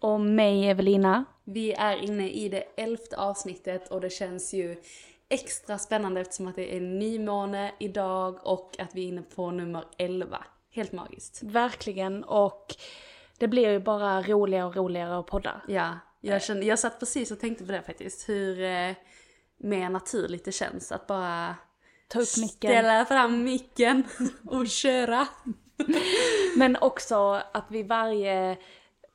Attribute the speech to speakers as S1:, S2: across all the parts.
S1: Och mig, Evelina.
S2: Vi är inne i det elfte avsnittet och det känns ju extra spännande eftersom att det är nymåne idag och att vi är inne på nummer 11. Helt magiskt.
S1: Verkligen. Och det blir ju bara roligare och roligare att podda.
S2: Ja, jag, kände, jag satt precis och tänkte på det faktiskt. Hur eh, mer naturligt det känns att bara
S1: Ta upp micken.
S2: ställa fram micken och köra.
S1: Men också att vi varje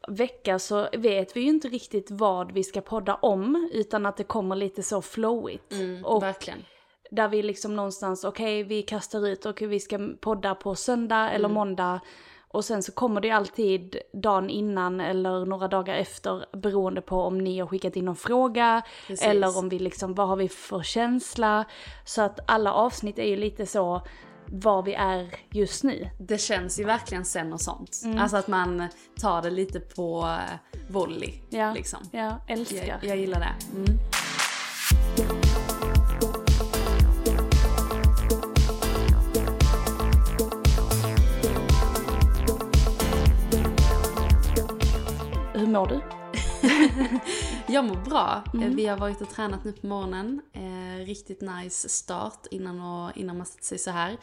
S1: vecka så vet vi ju inte riktigt vad vi ska podda om. Utan att det kommer lite så flowigt. och
S2: Verkligen.
S1: där vi liksom någonstans, okej vi kastar ut, okej vi ska podda på söndag eller måndag. Och sen så kommer det ju alltid dagen innan eller några dagar efter beroende på om ni har skickat in någon fråga.
S2: Precis.
S1: Eller om vi liksom, vad har vi för känsla? Så att alla avsnitt är ju lite så var vi är just nu.
S2: Det känns ju verkligen sen och sånt. Alltså att man tar det lite på eh, volley.
S1: Ja,
S2: Liksom.
S1: ja älskar.
S2: Jag, jag gillar det. Mm.
S1: Hur mår du?
S2: Jag mår bra. Eh, Vi har varit och tränat nu på morgonen. Eh, riktigt nice start innan, och, innan man sätter sig så här.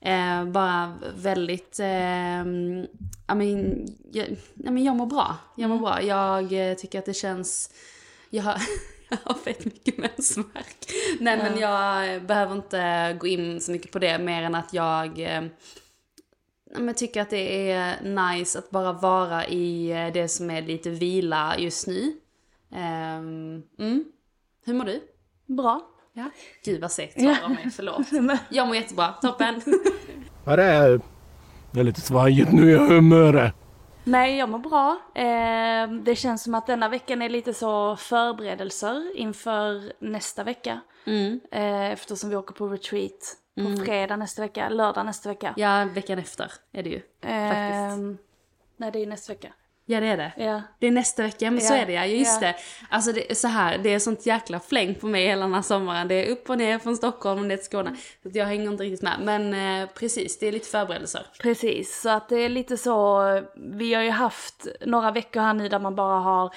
S2: Eh, bara väldigt... Eh, I mean, jag, I mean, jag mår bra. Jag mår bra. Jag eh, tycker att det känns... Jag har, jag har fett mycket mensvärk. Nej men jag behöver inte gå in så mycket på det mer än att jag... Eh, Ja, men Jag tycker att det är nice att bara vara i eh, det som är lite vila just nu. Ehm, mm. Hur mår du?
S1: Bra.
S2: Ja. Gud vad segt svar av mig, förlåt. Jag mår jättebra, toppen.
S3: Ja, det är, det är lite svajigt nu i humöret.
S1: Nej, jag mår bra. Eh, det känns som att denna veckan är lite så förberedelser inför nästa vecka.
S2: Mm.
S1: Eh, eftersom vi åker på retreat på fredag nästa vecka, lördag nästa vecka.
S2: Ja, veckan efter är det ju. Faktiskt.
S1: Eh, nej, det är nästa vecka.
S2: Ja, det är det.
S1: Ja.
S2: Det är nästa vecka, men så
S1: Ja,
S2: är det ja. Just
S1: ja.
S2: det. Alltså det är så här, det är sånt jäkla fläng på mig hela den här sommaren. Det är upp och ner från Stockholm och ner till Skåne. Så jag hänger inte riktigt med. Men eh, precis, det är lite förberedelser.
S1: Precis, så att det är lite så, vi har ju haft några veckor här nu där man bara har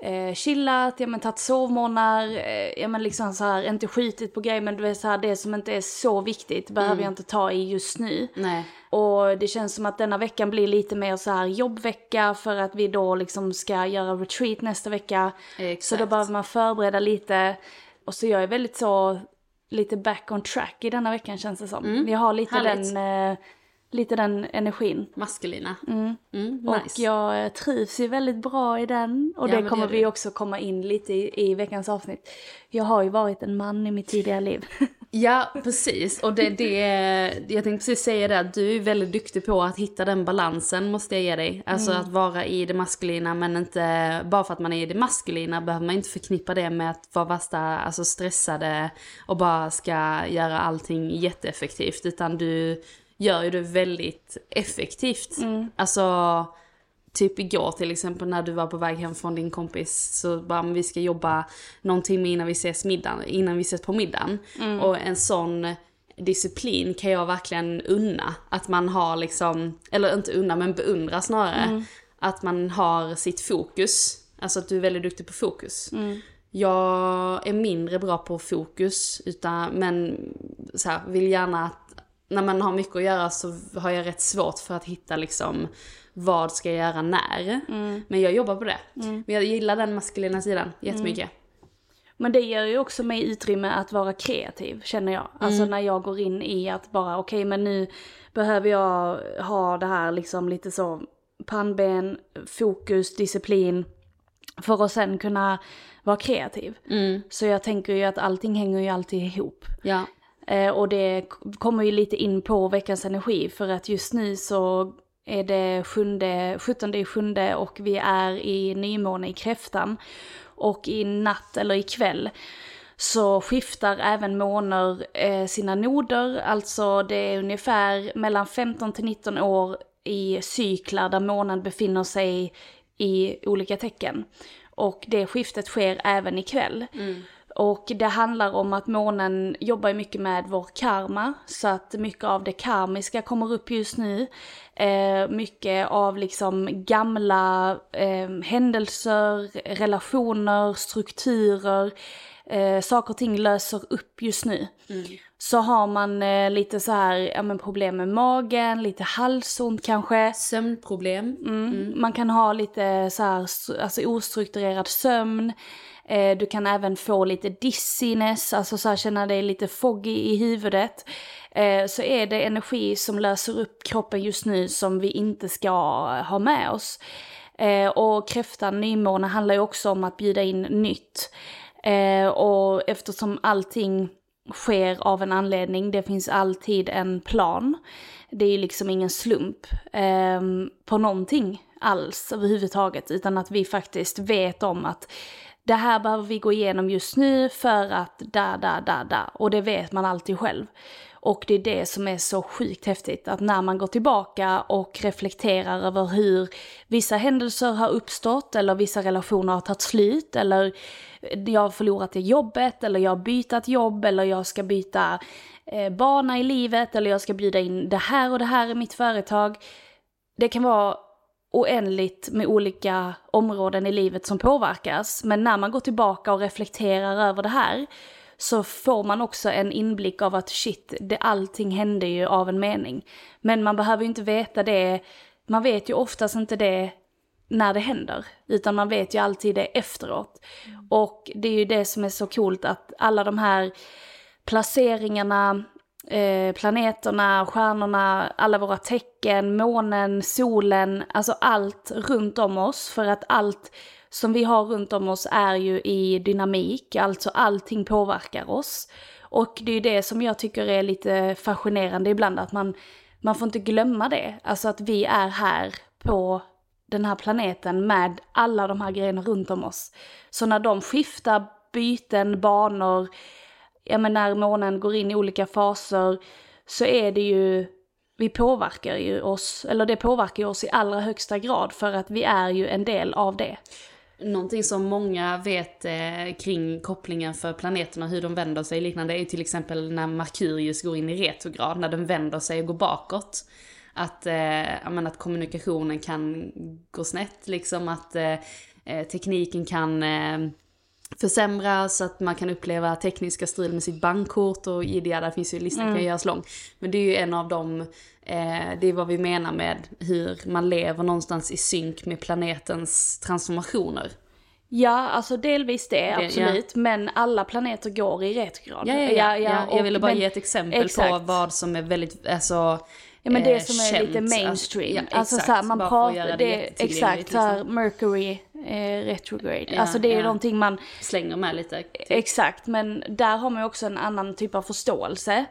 S1: eh, chillat, ja men tagit sovmorgnar, eh, ja men liksom så här inte skitit på grejer men du vet så här det som inte är så viktigt behöver jag inte ta i just nu.
S2: Nej.
S1: Och det känns som att denna veckan blir lite mer så här jobbvecka för att vi då liksom ska göra retreat nästa vecka.
S2: Exakt.
S1: Så då behöver man förbereda lite. Och så jag är väldigt så, lite back on track i denna veckan känns det som. Jag har lite
S2: härligt.
S1: den, eh, lite den energin.
S2: Maskulina. Mm. nice.
S1: Och jag eh, trivs ju väldigt bra i den. Och
S2: Ja,
S1: det
S2: det
S1: kommer
S2: gör
S1: vi också komma in lite i, i veckans avsnitt. Jag har ju varit en man i mitt tidigare liv.
S2: Ja, precis. Och det, det, jag tänkte precis säga det, att du är väldigt duktig på att hitta den balansen, måste jag ge dig. Alltså att vara i det maskulina, men inte, bara för att man är i det maskulina behöver man inte förknippa det med att vara värsta, alltså stressade och bara ska göra allting jätteeffektivt. Utan du gör ju det väldigt effektivt.
S1: Mm.
S2: Alltså, typ igår till exempel när du var på väg hem från din kompis så bara, vi ska jobba någon timme innan vi ses middagen, innan vi ses på middagen.
S1: Mm.
S2: Och en sån disciplin kan jag verkligen unna. Att man har liksom, eller inte unna men beundra snarare.
S1: Mm.
S2: Att man har sitt fokus. Alltså att du är väldigt duktig på fokus.
S1: Mm.
S2: Jag är mindre bra på fokus, utan, men så här, vill gärna att när man har mycket att göra så har jag rätt svårt för att hitta liksom vad ska jag göra när. Men jag jobbar på det. Men jag gillar den maskulina sidan jättemycket.
S1: Men det ger ju också mig utrymme att vara kreativ känner jag. Alltså när jag går in i att bara okej men nu behöver jag ha det här liksom lite så pannben, fokus, disciplin. För att sen kunna vara kreativ. Så jag tänker ju att allting hänger ju alltid ihop.
S2: Ja.
S1: Eh, och det kommer ju lite in på veckans energi för att just nu så är det sjunde, 17 i sjunde och vi är i nymåne i kräftan. Och i natt eller ikväll så skiftar även måner eh, sina noder, alltså det är ungefär mellan 15 till 19 år i cyklar där månen befinner sig i olika tecken. Och det skiftet sker även ikväll. Mm. Och det handlar om att månen jobbar mycket med vår karma, så att mycket av det karmiska kommer upp just nu. Eh, mycket av liksom gamla eh, händelser, relationer, strukturer, eh, saker och ting löser upp just nu. Så har man eh, lite så här, ja men problem med magen, lite halsont kanske.
S2: Sömnproblem.
S1: Mm. Man kan ha lite så här, alltså ostrukturerad sömn. Eh, du kan även få lite dizziness, alltså så här, känna dig lite foggy i huvudet. Eh, så är det energi som löser upp kroppen just nu som vi inte ska ha med oss. Eh, och kräftan, nymåne, handlar ju också om att bjuda in nytt. Eh, och eftersom allting sker av en anledning, det finns alltid en plan. Det är ju liksom ingen slump eh, på någonting alls överhuvudtaget, utan att vi faktiskt vet om att det här behöver vi gå igenom just nu för att da, da, da, da. Och det vet man alltid själv. Och det är det som är så sjukt häftigt, att när man går tillbaka och reflekterar över hur vissa händelser har uppstått, eller vissa relationer har tagit slut, eller jag har förlorat det jobbet, eller jag har bytt jobb, eller jag ska byta eh, bana i livet, eller jag ska bjuda in det här och det här i mitt företag. Det kan vara oändligt med olika områden i livet som påverkas. Men när man går tillbaka och reflekterar över det här så får man också en inblick av att shit, det, allting hände ju av en mening. Men man behöver ju inte veta det, man vet ju oftast inte det när det händer, utan man vet ju alltid det efteråt. Och det är ju det som är så coolt att alla de här placeringarna, eh, planeterna, stjärnorna, alla våra tecken, månen, solen, alltså allt runt om oss. För att allt som vi har runt om oss är ju i dynamik, alltså allting påverkar oss. Och det är ju det som jag tycker är lite fascinerande ibland, att man, man får inte glömma det. Alltså att vi är här på den här planeten med alla de här grejerna runt om oss. Så när de skiftar byten, banor, ja men när månen går in i olika faser så är det ju, vi påverkar ju oss, eller det påverkar ju oss i allra högsta grad för att vi är ju en del av det.
S2: Någonting som många vet eh, kring kopplingen för planeterna, hur de vänder sig och liknande, är ju till exempel när Merkurius går in i retrograd, när den vänder sig och går bakåt. Att, eh, menar, att kommunikationen kan gå snett, liksom att eh, eh, tekniken kan eh, försämras, att man kan uppleva tekniska strul med sitt bankkort och idea, där finns ju listan kan göras lång. Men det är ju en av de, eh, det är vad vi menar med hur man lever någonstans i synk med planetens transformationer.
S1: Ja, alltså delvis det,
S2: Det-
S1: absolut. Men alla planeter går i retrograd.
S2: Ja, ja, ja. ja, jag
S1: och-
S2: ville bara
S1: men-
S2: ge ett exempel på
S1: exakt.
S2: vad som är väldigt, alltså
S1: Ja men det
S2: eh,
S1: som är
S2: känt.
S1: lite mainstream.
S2: Alltså, ja,
S1: Alltså,
S2: exakt.
S1: så här, man pratar,
S2: det
S1: det, exakt, så här,
S2: liksom.
S1: Mercury eh, retrograde.
S2: Ja,
S1: alltså det är
S2: ja.
S1: någonting man,
S2: Slänger med lite. typ.
S1: exakt, men där har man ju också en annan typ av förståelse.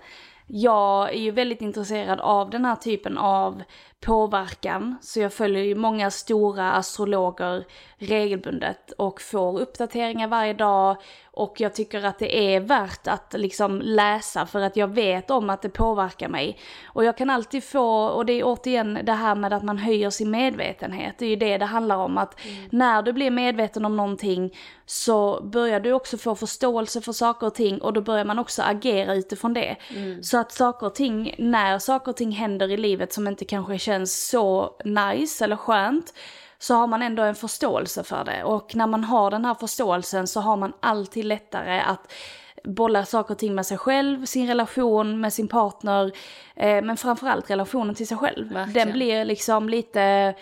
S1: Jag är ju väldigt intresserad av den här typen av påverkan, så jag följer ju många stora astrologer regelbundet och får uppdateringar varje dag Och jag tycker att det är värt att liksom läsa för att jag vet om att det påverkar mig. Och jag kan alltid få, och det är återigen det här med att man höjer sin medvetenhet. Det är ju det det handlar om. Att när du blir medveten om någonting så börjar du också få förståelse för saker och ting och då börjar man också agera utifrån det. Så att saker och ting, när saker och ting händer i livet som inte kanske känns så nice eller skönt, så har man ändå en förståelse för det. Och när man har den här förståelsen så har man alltid lättare att bolla saker och ting med sig själv, sin relation med sin partner, eh, men framförallt relationen till sig själv.
S2: Verkligen.
S1: Den blir liksom lite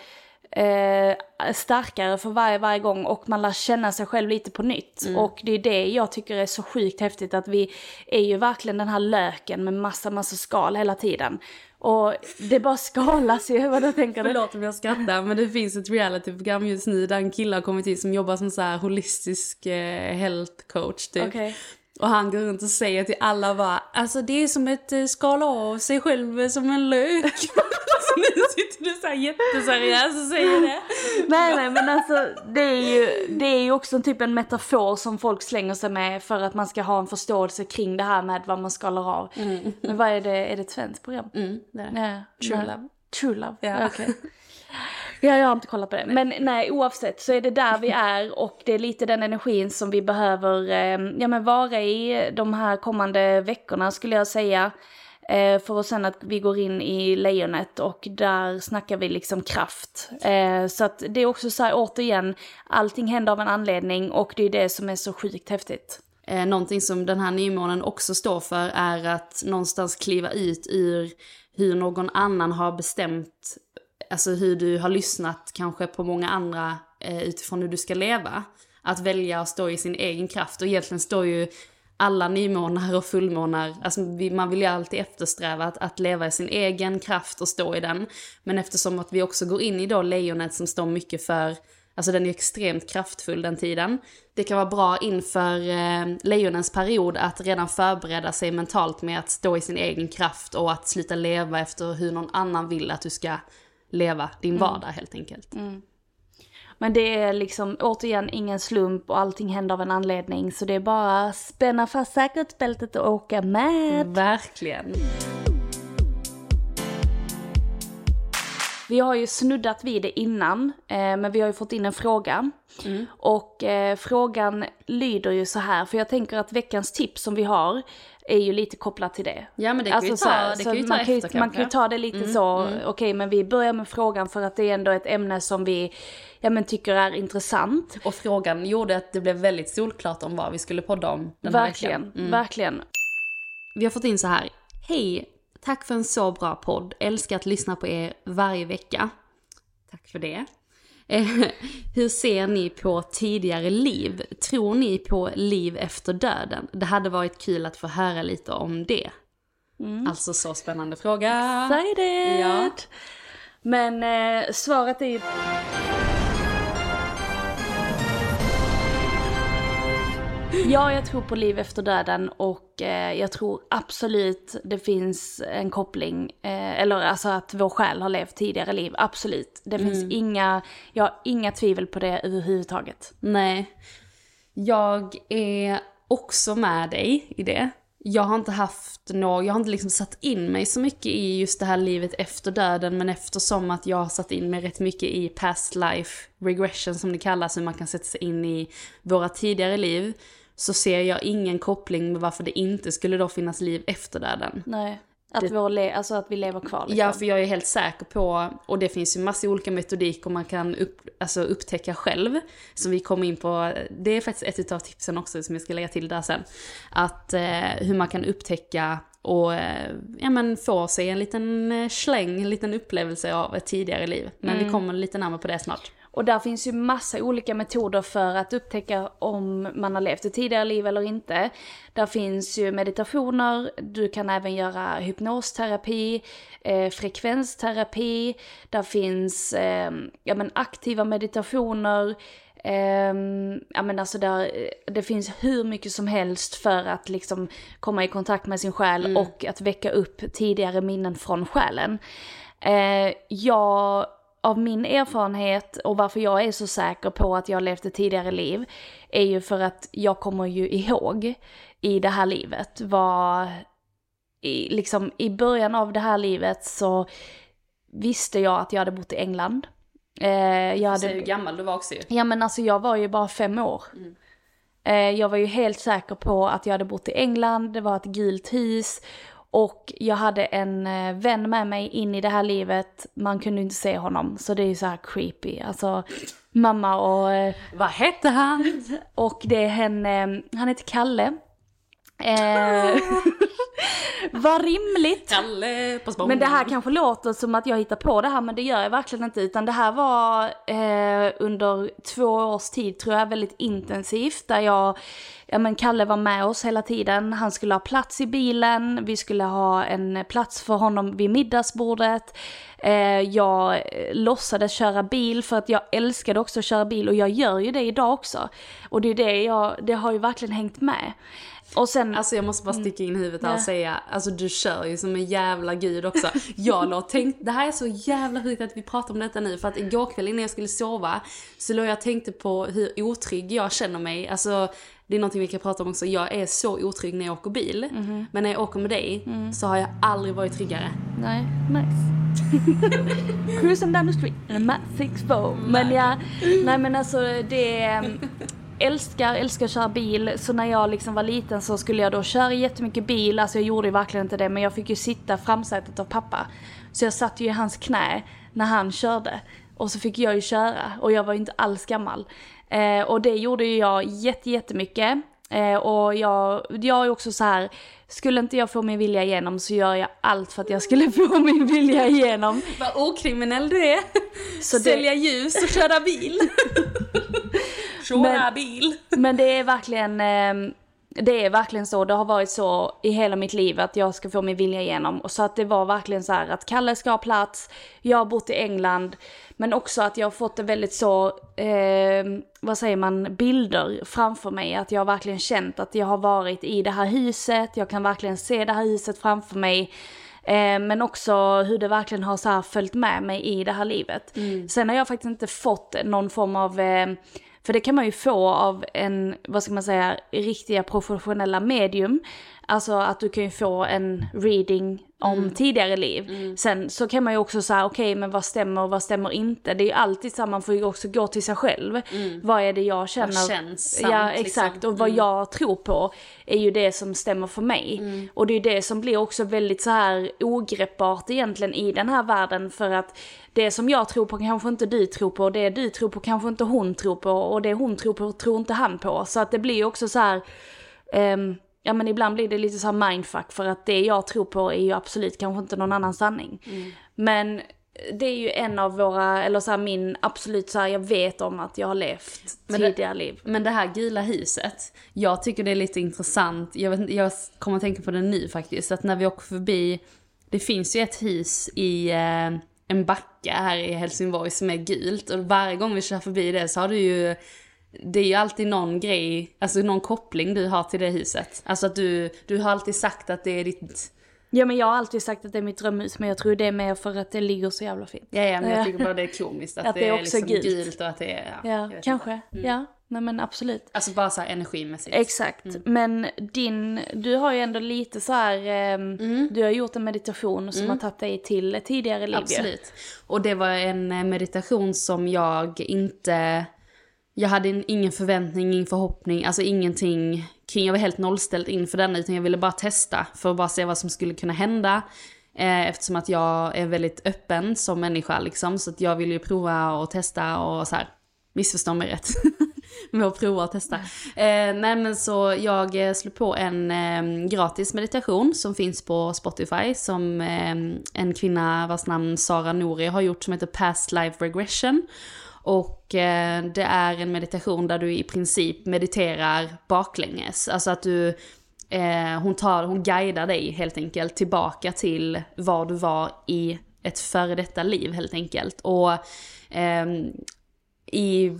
S1: eh, starkare för varje, varje gång och man lär känna sig själv lite på nytt. Och det är det jag tycker är så sjukt häftigt att vi är ju verkligen den här löken med massa, massa skal hela tiden. Och det bara skalas ju, vad tänker du?
S2: Förlåt om jag skrattar men det finns ett realityprogram just nu där en kille har kommit in som jobbar som så här holistisk eh, health coach typ.
S1: Okej.
S2: Och han går runt och säger till alla bara, alltså det är som ett eh, skala av sig själv som en lök. så nu sitter du så här jätteseriös och säger det.
S1: Nej nej men alltså det är ju, det är ju också typ en metafor som folk slänger sig med för att man ska ha en förståelse kring det här med vad man skalar av. Men vad är det, är det ett svenskt program?
S2: Mm, det är det. True. Love.
S1: True Love,
S2: Ja.
S1: okej. Ja, jag har inte kollat på det. Men nej, oavsett så är det där vi är och det är lite den energin som vi behöver eh, ja, men vara i de här kommande veckorna skulle jag säga. Eh, för att sen att vi går in i lejonet och där snackar vi liksom kraft. Eh, så att det är också så här återigen, allting händer av en anledning och det är det som är så sjukt häftigt.
S2: Eh, någonting som den här nymånen också står för är att någonstans kliva ut ur hur någon annan har bestämt, alltså hur du har lyssnat kanske på många andra eh, utifrån hur du ska leva. Att välja att stå i sin egen kraft och egentligen står ju alla nymånar och fullmånar, alltså man vill ju alltid eftersträva att, att leva i sin egen kraft och stå i den. Men eftersom att vi också går in i då lejonet som står mycket för Alltså den är extremt kraftfull den tiden. Det kan vara bra inför eh, lejonens period att redan förbereda sig mentalt med att stå i sin egen kraft och att sluta leva efter hur någon annan vill att du ska leva din vardag helt enkelt.
S1: Men det är liksom återigen ingen slump och allting händer av en anledning. Så det är bara att spänna fast säkerhetsbältet och åka med.
S2: Verkligen.
S1: Vi har ju snuddat vid det innan, eh, men vi har ju fått in en fråga. Och eh, frågan lyder ju så här, för jag tänker att veckans tips som vi har är ju lite kopplat till det.
S2: Ja men det kan vi ta,
S1: så
S2: det kan vi ta
S1: man, kan ju,
S2: efter
S1: man kan ju
S2: kanske.
S1: ta det lite så, okej men vi börjar med frågan för att det är ändå ett ämne som vi ja, men, tycker är intressant.
S2: Och frågan gjorde att det blev väldigt solklart om vad vi skulle podda om den här
S1: Verkligen,
S2: veckan. Mm.
S1: verkligen.
S2: Vi har fått in så här. Hej, tack för en så bra podd. Älskar att lyssna på er varje vecka. Tack för det. Eh, Hur ser ni på tidigare liv? Tror ni på liv efter döden? Det hade varit kul att få höra lite om det. Alltså så spännande fråga.
S1: Excited!
S2: Ja.
S1: Men eh, svaret är ju... Ja, jag tror på liv efter döden och eh, jag tror absolut det finns en koppling, eh, eller alltså att vår själ har levt tidigare liv, absolut. Det finns inga, jag har inga tvivel på det överhuvudtaget.
S2: Nej. Jag är också med dig i det. Jag har inte haft något, jag har inte liksom satt in mig så mycket i just det här livet efter döden, men eftersom att jag har satt in mig rätt mycket i past life regression som det kallas, hur man kan sätta sig in i våra tidigare liv, så ser jag ingen koppling med varför det inte skulle då finnas liv efter döden.
S1: Nej. Att, vår le- alltså att vi lever kvar liksom.
S2: Ja, för jag är helt säker på, och det finns ju massa olika metodiker man kan upp, alltså upptäcka själv, som vi kommer in på, det är faktiskt ett av tipsen också som jag ska lägga till där sen. Att eh, hur man kan upptäcka och eh, ja, men få sig en liten eh, släng, en liten upplevelse av ett tidigare liv. Men vi kommer lite närmare på det snart.
S1: Och där finns ju massa olika metoder för att upptäcka om man har levt ett tidigare liv eller inte. Där finns ju meditationer, du kan även göra hypnosterapi, eh, frekvensterapi, där finns eh, ja, men aktiva meditationer, eh, ja, men alltså där, det finns hur mycket som helst för att liksom komma i kontakt med sin själ och att väcka upp tidigare minnen från själen. Eh, jag av min erfarenhet och varför jag är så säker på att jag levt ett tidigare liv är ju för att jag kommer ju ihåg i det här livet vad, i, liksom i början av det här livet så visste jag att jag hade bott i England. Eh, jag hade,
S2: Säg hur gammal du var också ju.
S1: Ja men alltså jag var ju bara fem år. Eh, jag var ju helt säker på att jag hade bott i England, det var ett gult hus och jag hade en eh, vän med mig in i det här livet, man kunde inte se honom så det är ju så här creepy. Alltså mamma och, eh,
S2: Vad hette han?
S1: och det är henne, han heter Kalle. Eh, vad rimligt.
S2: Kalle på spången.
S1: Men det här kanske låter som att jag hittar på det här men det gör jag verkligen inte utan det här var eh, under två års tid tror jag väldigt intensivt där jag, ja men Kalle var med oss hela tiden, han skulle ha plats i bilen, vi skulle ha en plats för honom vid middagsbordet. Eh, jag eh, låtsades köra bil för att jag älskade också att köra bil och jag gör ju det idag också. Och det är det jag, det har ju verkligen hängt med. Och sen...
S2: Alltså jag måste bara sticka in huvudet här och säga, alltså du kör ju som en jävla gud också. Jag låg och tänkte, det här är så jävla sjukt att vi pratar om detta nu för att igår kväll innan jag skulle sova så låg jag och tänkte på hur otrygg jag känner mig. Alltså det är någonting vi kan prata om också, jag är så otrygg när jag åker bil.
S1: Mhm.
S2: Men när jag åker med dig
S1: Mm.
S2: så har jag aldrig varit tryggare.
S1: Nej, nice. Cruising down the street in a Matt 64. Men ja, nej men alltså det... Älskar, älskar att köra bil. Så när jag liksom var liten så skulle jag då köra jättemycket bil. Alltså jag gjorde ju verkligen inte det men jag fick ju sitta framsätet av pappa. Så jag satt ju i hans knä när han körde. Och så fick jag ju köra och jag var ju inte alls gammal. Eh, och det gjorde ju jag jätte, jättemycket. Eh, och jag, jag är också så här, skulle inte jag få min vilja igenom så gör jag allt för att jag skulle få min vilja igenom.
S2: Vad okriminell du är!
S1: Så det-
S2: Sälja ljus och köra bil!
S1: Men-
S2: bil!
S1: Men det är verkligen, eh, det är verkligen så, det har varit så i hela mitt liv att jag ska få min vilja igenom. Och så att det var verkligen så här att Kalle ska ha plats, jag har bott i England, men också att jag har fått det väldigt så, eh, vad säger man, bilder framför mig. Att jag har verkligen känt att jag har varit i det här huset, jag kan verkligen se det här huset framför mig. Eh, men också hur det verkligen har så följt med mig i det här livet. Sen har jag faktiskt inte fått någon form av, eh, för det kan man ju få av en, vad ska man säga, riktiga professionella medium. Alltså att du kan ju få en reading om tidigare liv. Sen så kan man ju också säga, okej men vad stämmer och vad stämmer inte? Det är ju alltid så, man får ju också gå till sig själv. Vad är det jag känner?
S2: känns sant,
S1: Ja
S2: liksom.
S1: exakt, och vad jag tror på är ju det som stämmer för mig. Och det är ju det som blir också väldigt så här ogreppbart egentligen i den här världen för att det som jag tror på kanske inte du tror på, och det du tror på kanske inte hon tror på och det hon tror på tror inte han på. Så att det blir ju också så här, ehm, ja men ibland blir det lite så här mindfuck för att det jag tror på är ju absolut kanske inte någon annan sanning. Men det är ju en av våra, eller så här min absolut så här, jag vet om att jag har levt
S2: Men det-
S1: tidigare liv.
S2: Men det här gula huset, jag tycker det är lite intressant, jag, vet, jag kommer att tänka på det nu faktiskt, att när vi åker förbi, det finns ju ett hus i eh, en backa här i Helsingborg som är gult och varje gång vi kör förbi det så har du ju, det är ju alltid någon grej, alltså någon koppling du har till det huset. Alltså att du, du har alltid sagt att det är ditt,
S1: Ja men jag har alltid sagt att det är mitt drömhus men jag tror det är mer för att det ligger så jävla fint.
S2: ja, ja men
S1: Ja.
S2: jag tycker bara det är komiskt att,
S1: Att
S2: det är,
S1: också
S2: liksom
S1: gult.
S2: gult. och att det är, ja,
S1: Ja, kanske.
S2: inte.
S1: Ja, nej men absolut.
S2: Alltså bara så här energimässigt.
S1: Exakt, men din, du har ju ändå lite så här, ehm, du har gjort en meditation som har tagit dig till ett tidigare liv.
S2: Absolut. Och det var en eh, meditation som jag inte... Jag hade en- ingen förväntning, ingen förhoppning, alltså ingenting kring. Jag var helt nollställd inför den utan jag ville bara testa för att bara se vad som skulle kunna hända. Eh, eftersom att jag är väldigt öppen som människa liksom. Så att jag ville ju prova och testa och så här. Missförstå mig rätt. med att prova och testa. Eh, nej men så jag eh, slog på en eh, gratis meditation som finns på Spotify som eh, en kvinna vars namn Sara Nouri har gjort som heter Past Life Regression. Och eh, det är en meditation där du i princip mediterar baklänges. Alltså att du, eh, hon, tar, hon guidar dig helt enkelt tillbaka till var du var i ett före detta liv helt enkelt. Och ehm, i,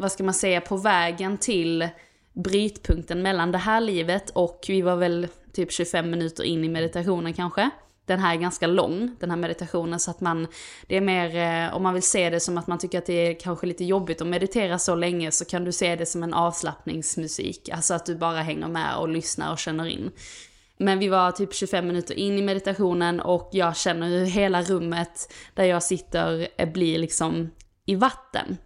S2: vad ska man säga, på vägen till brytpunkten mellan det här livet och vi var väl typ 25 minuter in i meditationen kanske. den här är ganska lång, den här meditationen, så att man, det är mer, eh, om man vill se det som att man tycker att det är kanske lite jobbigt att meditera så länge, så kan du se det som en avslappningsmusik. Alltså att du bara hänger med och lyssnar och känner in. Men vi var typ 25 minuter in i meditationen och jag känner hur hela rummet där jag sitter eh, blir liksom i vatten.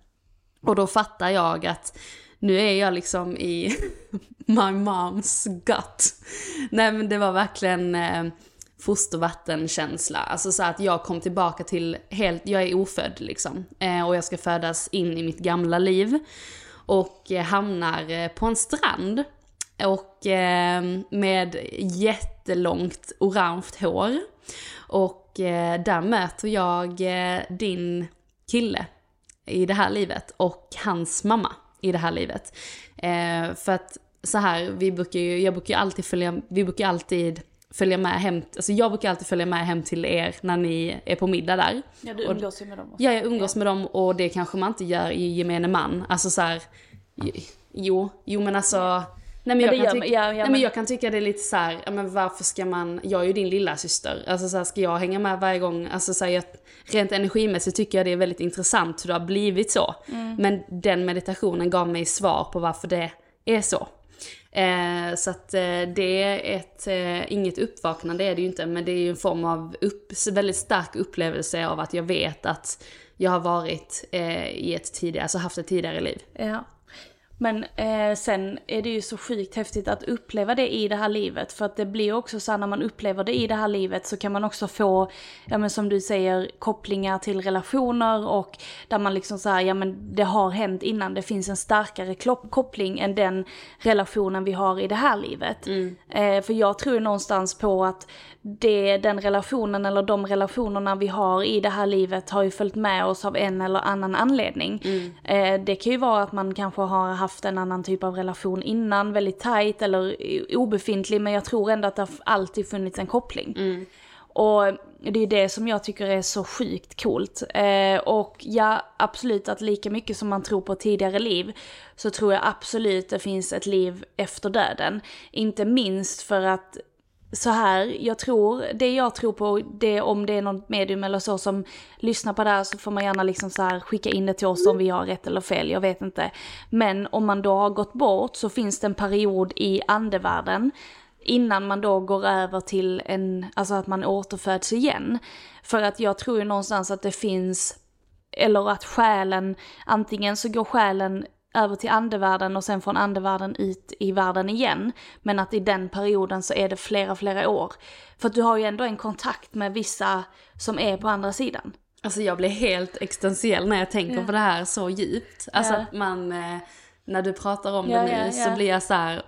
S2: Och då fattar jag att nu är jag liksom i my moms gut. Nej men det var verkligen eh, fostervattenkänsla. Alltså så att jag kom tillbaka till helt, jag är ofödd liksom. Eh, och jag ska födas in i mitt gamla liv. Och eh, hamnar eh, på en strand. Och eh, med jättelångt orange hår. Och eh, där möter jag eh, din kille i det här livet och hans mamma i det här livet. Eh, för att så här, vi brukar ju, jag brukar ju alltid följa, vi brukar alltid följa med hem, alltså jag brukar alltid följa med hem till er när ni är på middag där.
S1: Ja, du umgås ju med dem också.
S2: Ja, jag umgås med dem och det kanske man inte gör i gemene man. Alltså så här, jo, jo men alltså, nej men, jag, kan tycka,
S1: ja, ja,
S2: nej, men
S1: men-
S2: jag kan tycka det är lite så här, men varför ska man, jag är ju din lilla syster. alltså så här, ska jag hänga med varje gång, alltså så här, jag, rent energimässigt tycker jag det är väldigt intressant hur det har blivit så.
S1: Mm.
S2: Men den meditationen gav mig svar på varför det är så. Eh, så att eh, det är ett, eh, inget uppvaknande är det ju inte, men det är ju en form av upp, väldigt stark upplevelse av att jag vet att jag har varit eh, i ett tidigare, alltså haft ett tidigare liv.
S1: Ja. Men eh, sen är det ju så sjukt häftigt att uppleva det i det här livet. För att det blir också så här, när man upplever det i det här livet så kan man också få, ja men som du säger, kopplingar till relationer och där man liksom så här, ja men det har hänt innan. Det finns en starkare koppling än den relationen vi har i det här livet. Eh, för jag tror någonstans på att det, den relationen eller de relationerna vi har i det här livet har ju följt med oss av en eller annan anledning. Eh, det kan ju vara att man kanske har haft en annan typ av relation innan, väldigt tight eller obefintlig, men jag tror ändå att det har alltid funnits en koppling. Och det är det som jag tycker är så sjukt coolt. Eh, och ja, absolut att lika mycket som man tror på tidigare liv så tror jag absolut det finns ett liv efter döden. Inte minst för att så här, jag tror, det jag tror på, det om det är något medium eller så som lyssnar på det här så får man gärna liksom så här skicka in det till oss om vi har rätt eller fel, jag vet inte. Men om man då har gått bort så finns det en period i andevärlden innan man då går över till en, alltså att man återföds igen. För att jag tror ju någonstans att det finns, eller att själen, antingen så går själen över till andevärlden och sen från andevärlden ut i världen igen. Men att i den perioden så är det flera, flera år. För att du har ju ändå en kontakt med vissa som är på andra sidan.
S2: Alltså jag blir helt existentiell när jag tänker på det här så djupt. Alltså
S1: Ja.
S2: att man, eh, när du pratar om
S1: Ja,
S2: det nu så blir jag så här.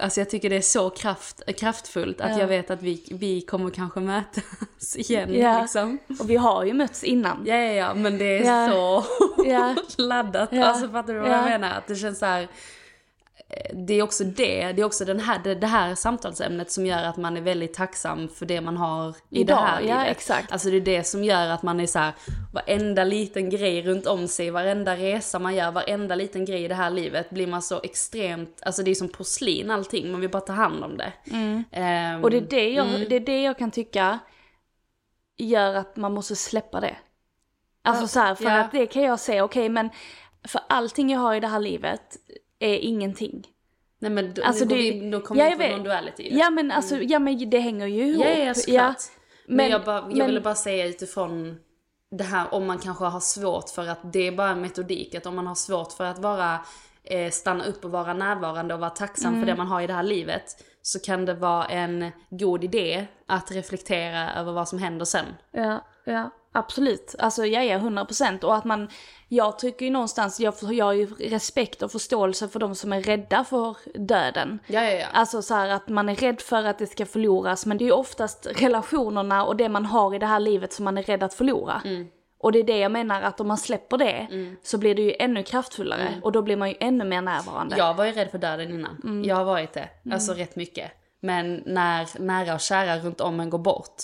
S2: Alltså jag tycker det är så kraft, kraftfullt att
S1: Ja.
S2: jag vet att vi, vi kommer kanske mötas igen
S1: Ja.
S2: liksom.
S1: Och vi har ju mötts innan.
S2: Ja, ja, ja, men det är så laddat. Alltså fattar du vad
S1: Ja.
S2: jag menar? Att det känns så här. Det är också det, det är också den här, det, det här samtalsämnet som gör att man är väldigt tacksam för det man har i
S1: Idag,
S2: det här
S1: ja,
S2: livet.
S1: exakt.
S2: Alltså det är det som gör att man är så här, varenda liten grej runt om sig, varenda resa man gör, varenda liten grej i det här livet blir man så extremt, alltså det är som porslin allting, man vill bara ta hand om det.
S1: Mm. Och det är det, jag, det är det jag kan tycka gör att man måste släppa det. Alltså
S2: Ja,
S1: så här, för
S2: ja.
S1: att det kan jag säga, okej men för allting jag har i det här livet är ingenting.
S2: Nej men då,
S1: Alltså
S2: nu
S1: det-
S2: vi, då kommer
S1: Ja,
S2: vi in på i det.
S1: Ja men alltså, ja men det hänger ju ihop.
S2: Ja, ja, såklart. Men,
S1: Men-
S2: jag, bara, jag
S1: men-
S2: ville bara säga utifrån det här om man kanske har svårt för att det är bara en metodik, att om man har svårt för att vara eh, stanna upp och vara närvarande och vara tacksam
S1: Mm.
S2: för det man har i det här livet så kan det vara en god idé att reflektera över vad som händer sen.
S1: Ja, ja, absolut. Alltså ja, ja, 100 procent. Och att man, jag tycker ju någonstans, jag, jag har ju respekt och förståelse för de som är rädda för döden.
S2: Ja, ja, ja.
S1: Alltså så här att man är rädd för att det ska förloras, men det är ju oftast relationerna och det man har i det här livet som man är rädd att förlora. Och det är det jag menar, att om man släpper det så blir det ju ännu kraftfullare och då blir man ju ännu mer närvarande.
S2: Jag var ju rädd för döden innan.
S1: Mm.
S2: Jag har varit det. Alltså rätt mycket. Men när nära och kära runt om en går bort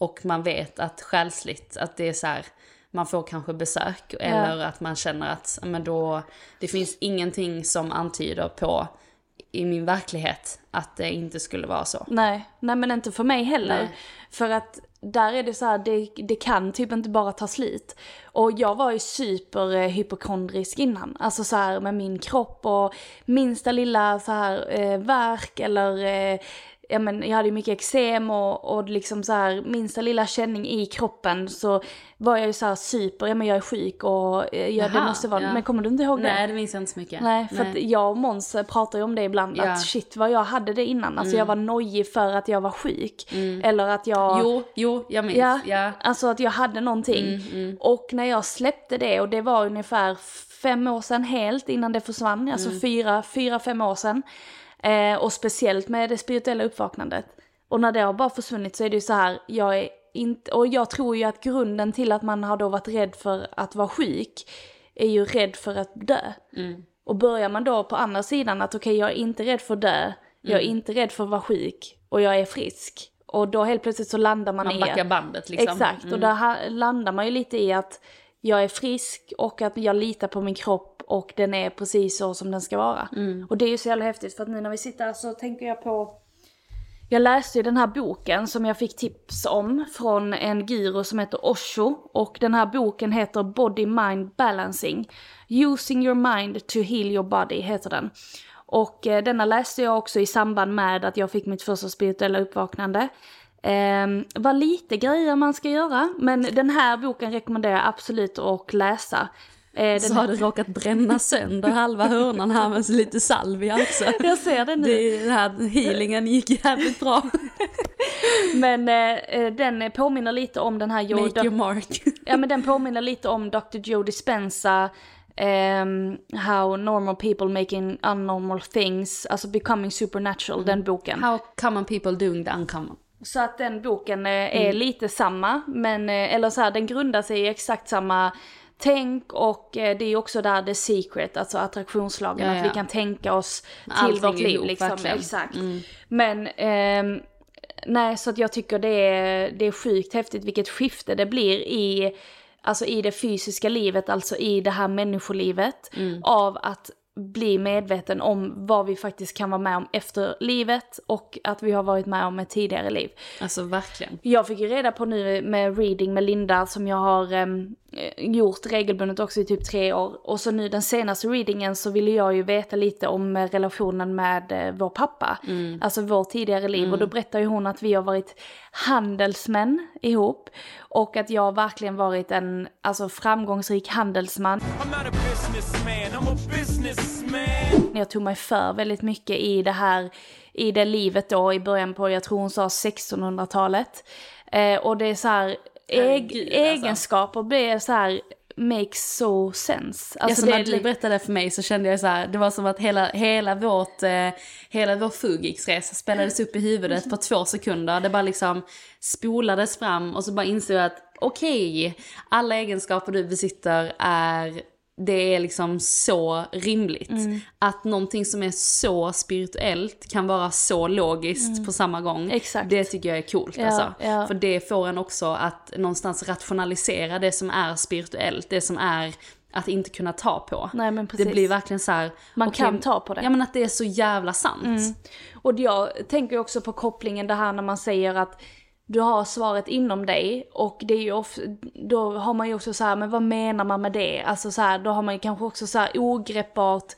S2: och man vet att själsligt att det är så här, man får kanske besök eller att man känner att men då, det finns ingenting som antyder på i min verklighet att det inte skulle vara så.
S1: Nej, nej men inte för mig heller.
S2: Nej.
S1: För att där är det så här, det, det kan typ inte bara ta slut. Och jag var ju super eh, hypokondrisk innan. Alltså så här med min kropp och minsta lilla så här eh, värk eller eh, ja, men jag hade ju mycket eksem och, och liksom så här minsta lilla känning i kroppen så var jag ju så här super, ja men jag är sjuk och eh, ja, det
S2: Jaha,
S1: måste vara,
S2: ja.
S1: men kommer du inte ihåg det?
S2: Nej, det minns jag inte så mycket.
S1: Nej, för att jag och Måns pratar ju om det ibland,
S2: Ja.
S1: att shit vad jag hade det innan. Alltså jag var nojig för att jag var sjuk. Eller att jag...
S2: Jo, jo, jag minns.
S1: Ja,
S2: Ja.
S1: alltså att jag hade någonting. Och när jag släppte det, och det var ungefär fem år sedan helt innan det försvann, alltså fyra, fyra, fem år sedan. Eh, och speciellt med det spirituella uppvaknandet. Och när det har bara försvunnit så är det ju så här, jag är inte, och jag tror ju att grunden till att man har då varit rädd för att vara sjuk, är ju rädd för att dö. Och börjar man då på andra sidan att okej, jag är inte rädd för att dö, jag är inte rädd för att vara sjuk, och jag är frisk. Och då helt plötsligt så landar man,
S2: Man
S1: i...
S2: backar bandet liksom.
S1: Exakt, och där landar man ju lite i att jag är frisk och att jag litar på min kropp och den är precis så som den ska vara. Och det är ju så jävla häftigt för att nu när vi sitter här så tänker jag på jag läste ju den här boken som jag fick tips om från en guru som heter Osho och den här boken heter Body Mind Balancing. Using your mind to heal your body heter den. Och eh, denna läste jag också i samband med att jag fick mitt första spirituella uppvaknande. Eh, vad lite grejer man ska göra, men den här boken rekommenderar jag absolut att läsa. Eh, den
S2: Så har du råkat bränna sönder halva hörnan här med lite salvia också.
S1: Jag ser det nu.
S2: Det, den här healingen gick jävligt bra.
S1: Men eh, den påminner lite om den här Joe
S2: Make your mark.
S1: Ja men den påminner lite om Dr. Joe Dispenza, ehm, How Normal People Making Unnormal Things, alltså Becoming Supernatural, den boken.
S2: How common people doing the uncommon.
S1: Så att den boken eh, är lite samma, men, eh, eller så här, den grundar sig i exakt samma tänk och eh, det är också där the secret, alltså attraktionslagen,
S2: Ja,
S1: att vi
S2: ja.
S1: kan tänka oss till
S2: Allting
S1: vårt liv
S2: ihop,
S1: liksom. Exakt. Men ehm, nej, så att jag tycker det är, det är sjukt häftigt vilket skifte det blir i, alltså i det fysiska livet, alltså i det här människolivet, av att bli medveten om vad vi faktiskt kan vara med om efter livet och att vi har varit med om ett tidigare liv.
S2: Alltså verkligen.
S1: Jag fick ju reda på nu med reading med Linda som jag har em, eh, gjort regelbundet också i typ tre år. Och så nu den senaste readingen så ville jag ju veta lite om eh, relationen med eh, vår pappa. Alltså vår tidigare liv. Och då berättar ju hon att vi har varit handelsmän ihop. Och att jag har verkligen varit en alltså, framgångsrik handelsman.
S4: I'm not a businessman, I'm a businessman.
S1: Jag tog mig för väldigt mycket i det här, i det livet då i början på, jag tror hon sa 1600-talet. Eh, och det är så här, eg-
S2: Herregud, alltså.
S1: egenskaper blir så här, makes so sense.
S2: Alltså,
S1: det
S2: när du berättade för mig så kände jag så här, det var som att hela, hela, vårt, eh, hela vår Fugiksresa spelades upp i huvudet på två sekunder. Det bara liksom spolades fram och så bara insåg jag att okej, alla egenskaper du besitter är det är liksom så rimligt. Att någonting som är så spirituellt kan vara så logiskt på samma gång.
S1: Exakt.
S2: Det tycker jag är coolt
S1: Ja,
S2: alltså.
S1: ja.
S2: För det får en också att någonstans rationalisera det som är spirituellt, det som är att inte kunna ta på.
S1: Nej, men
S2: det blir verkligen så här.
S1: Man
S2: okej,
S1: kan ta på det.
S2: Ja men att det är så jävla sant.
S1: och jag tänker också på kopplingen det här när man säger att du har svaret inom dig och det är ju ofta, då har man ju också så här, men vad menar man med det? Alltså så här, då har man ju kanske också så här ogreppbart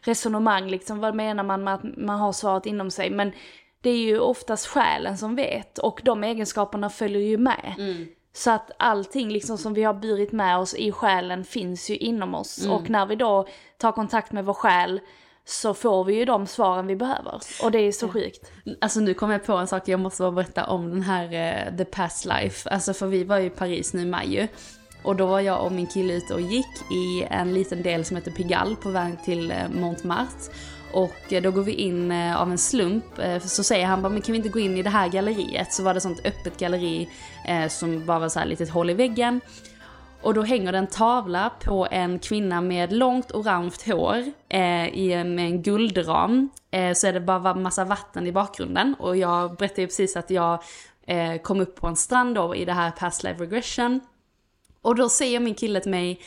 S1: resonemang liksom, vad menar man med att man har svaret inom sig? Men det är ju oftast själen som vet och de egenskaperna följer ju med. Så att allting liksom som vi har burit med oss i själen finns ju inom oss. Och när vi då tar kontakt med vår själ så får vi ju de svaren vi behöver. Och det är så sjukt.
S2: Alltså nu kom jag på en sak, jag måste bara berätta om den här uh, The Past Life. Alltså för vi var ju i Paris nu i maj ju. Och då var jag och min kille ute och gick i en liten del som heter Pigalle på väg till eh, Montmartre. Och eh, då går vi in av en slump, så säger han bara, men kan vi inte gå in i det här galleriet? Så var det sånt öppet galleri som bara var så här litet hål i väggen. Och då hänger det en tavla på en kvinna med långt orange hår eh, i en, med en guldram. Eh, så är det bara massa vatten i bakgrunden. Och jag berättade ju precis att jag eh, kom upp på en strand då i det här past life regression. Och då säger min kille till mig,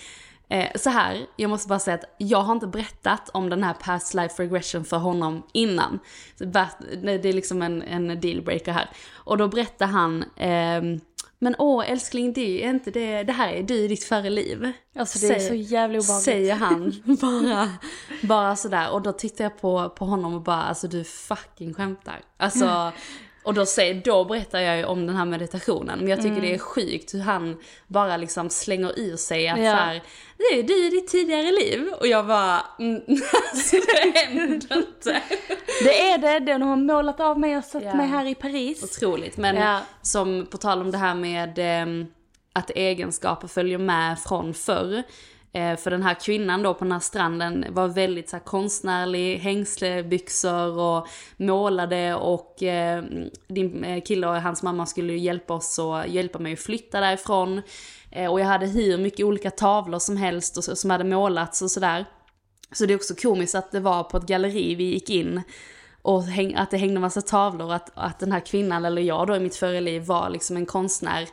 S2: Eh, så här, jag måste bara säga att jag har inte berättat om den här past life regression för honom innan. Det är liksom en, en dealbreaker här. Och då berättar han, ehm, men åh älskling det är inte det, det här är du i ditt förra liv.
S1: Alltså det är
S2: Säger-
S1: så jävla obehagligt.
S2: Säger han bara, bara sådär. Och då tittar jag på, på honom och bara, alltså du fucking skämtar. Alltså, och då, säger, då berättar jag ju om den här meditationen. Men jag tycker
S1: Mm.
S2: det är sjukt hur han bara liksom slänger ur sig att
S1: Ja.
S2: så här, det är du i ditt tidigare liv. Och jag bara, mm, alltså det händer inte.
S1: Det är det, den har målat av mig och satt
S2: Ja.
S1: mig här i Paris.
S2: Otroligt. Men
S1: Ja.
S2: som på tal om det här med ehm, att egenskaper följer med från förr. Eh, för den här kvinnan då på den här stranden var väldigt så här, konstnärlig, hängslebyxor och målade och eh, din eh, kille och hans mamma skulle ju hjälpa oss och hjälpa mig att flytta därifrån. Eh, och jag hade hur mycket olika tavlor som helst och som hade målats och sådär. Så det är också komiskt att det var på ett galleri vi gick in och häng, att det hängde massa tavlor och att, att den här kvinnan, eller jag då i mitt förra liv, var liksom en konstnär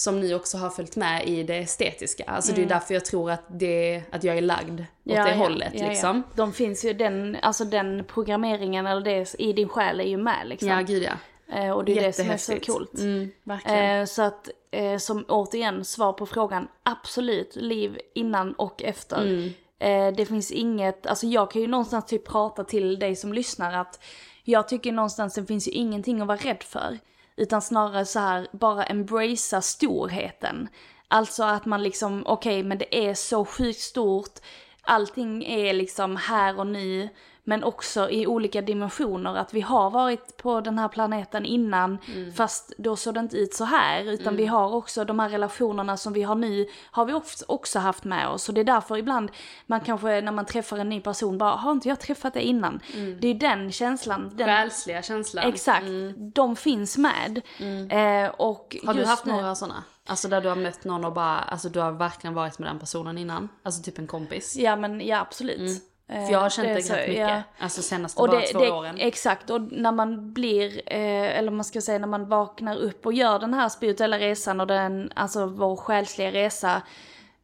S2: som nu också har följt med i det estetiska. Alltså det är därför jag tror att, det, att jag är lagd åt det hållet liksom.
S1: De finns ju, den, alltså den programmeringen eller det i din själ är ju med liksom.
S2: Ja, gud ja.
S1: Eh, och det är det som är så coolt.
S2: Mm.
S1: Eh, så att, eh, som återigen, svar på frågan, absolut, liv innan och efter.
S2: Mm.
S1: Eh, det finns inget, alltså jag kan ju någonstans typ prata till dig som lyssnar att jag tycker någonstans det finns ju ingenting att vara rädd för. Utan snarare så här, bara embracea storheten. Alltså att man liksom, okej men det är så sjukt stort, allting är liksom här och nu, men också i olika dimensioner. Att vi har varit på den här planeten innan, fast då såg det inte ut så här. Utan vi har också de här relationerna som vi har nu, har vi också haft med oss. Och det är därför ibland man kanske när man träffar en ny person bara, har inte jag träffat det innan? Det är den känslan. Den,
S2: Själsliga känslan.
S1: Exakt, de finns med. Eh, och
S2: Har du haft
S1: nu-
S2: några sådana? Alltså där du har mött någon och bara, alltså du har verkligen varit med den personen innan? Alltså typ en kompis?
S1: Ja men ja absolut. Eh,
S2: För jag har känt
S1: är
S2: det,
S1: så,
S2: rätt mycket.
S1: ja.
S2: Alltså senaste
S1: Och
S2: bara
S1: det,
S2: två
S1: det,
S2: åren.
S1: exakt, och när man blir, eh, eller man ska säga när man vaknar upp och gör den här spirituella resan och den, alltså vår själsliga resa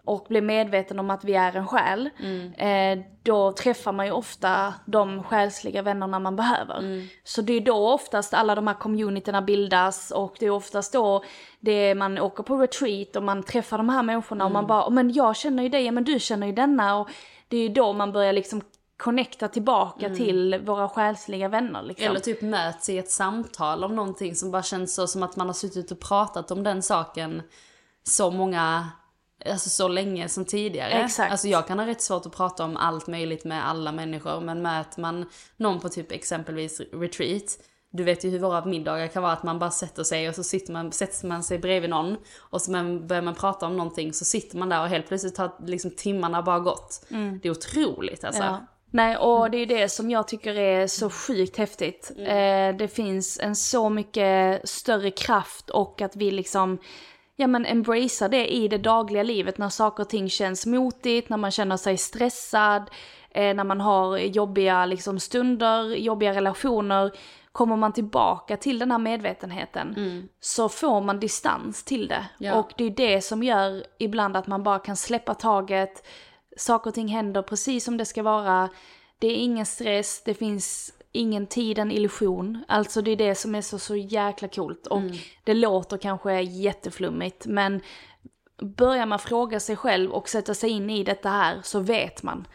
S1: och blir medveten om att vi är en själ, eh, då träffar man ju ofta de själsliga vännerna man behöver. Så det är då oftast alla de här communityna bildas och det är oftast då det man åker på retreat och man träffar de här människorna och man bara, men jag känner ju dig, men du känner ju denna och det är ju då man börjar liksom connecta tillbaka till våra själsliga vänner liksom.
S2: Eller typ möts i ett samtal om någonting som bara känns så som att man har suttit och pratat om den saken så många, alltså så länge som tidigare.
S1: Exakt.
S2: Alltså jag kan ha rätt svårt att prata om allt möjligt med alla människor men möter man någon på typ exempelvis retreat du vet ju hur våra middagar kan vara, att man bara sätter sig och så sitter man, sätter man sig bredvid någon och så man, börjar man prata om någonting så sitter man där och helt plötsligt har liksom timmarna bara gått. Det är otroligt alltså.
S1: Ja. Nej, och det är det som jag tycker är så sjukt häftigt. Eh, det finns en så mycket större kraft och att vi liksom, ja men embracear det i det dagliga livet när saker och ting känns motigt, när man känner sig stressad, eh, när man har jobbiga liksom stunder, jobbiga relationer. Kommer man tillbaka till den här medvetenheten så får man distans till det.
S2: Ja.
S1: Och det är det som gör ibland att man bara kan släppa taget, saker och ting händer precis som det ska vara. Det är ingen stress, det finns ingen tid, en illusion. Alltså det är det som är så, så jäkla coolt. Och det låter kanske jätteflummigt men börjar man fråga sig själv och sätta sig in i detta här så vet man.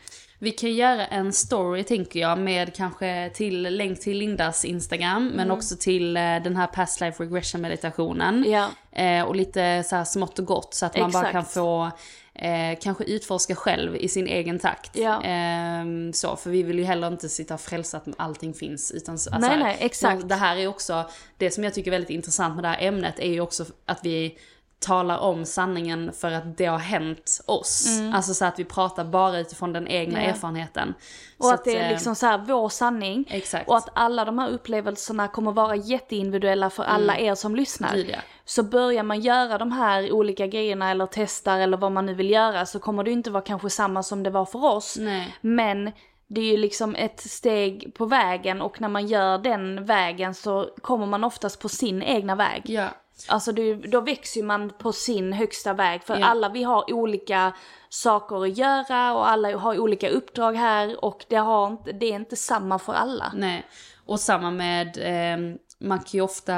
S2: Vi kan göra en story tänker jag med kanske till länk till Lindas Instagram men också till eh, den här past life regression meditationen.
S1: Ja.
S2: Eh, och lite så här smått och gott så att man bara
S1: Exakt.
S2: kan få eh, kanske utforska själv i sin egen takt.
S1: Ja.
S2: Ehm, så, för vi vill ju heller inte sitta och frälsa att allting finns. Utan, så- alltså,
S1: Nej, nej, exakt.
S2: Det här är också, det som jag tycker är väldigt intressant med det här ämnet är ju också att vi talar om sanningen för att det har hänt oss. Alltså så att vi pratar bara utifrån den egna
S1: Mm.
S2: Erfarenheten.
S1: Och
S2: Så
S1: att det är
S2: eh,
S1: liksom så här vår sanning.
S2: Exakt.
S1: Och att alla de här upplevelserna kommer vara jätteindividuella för alla er som lyssnar.
S2: Ja.
S1: Så börjar man göra de här olika grejerna eller testar eller vad man nu vill göra så kommer det inte vara kanske samma som det var för oss.
S2: Nej.
S1: Men det är ju liksom ett steg på vägen och när man gör den vägen så kommer man oftast på sin egna väg.
S2: Ja.
S1: Alltså det, då växer man på sin högsta väg. För
S2: Ja.
S1: alla vi har olika saker att göra och alla har olika uppdrag här och det, har inte, det är inte samma för alla.
S2: Nej, och samma med, eh, man kan ju ofta,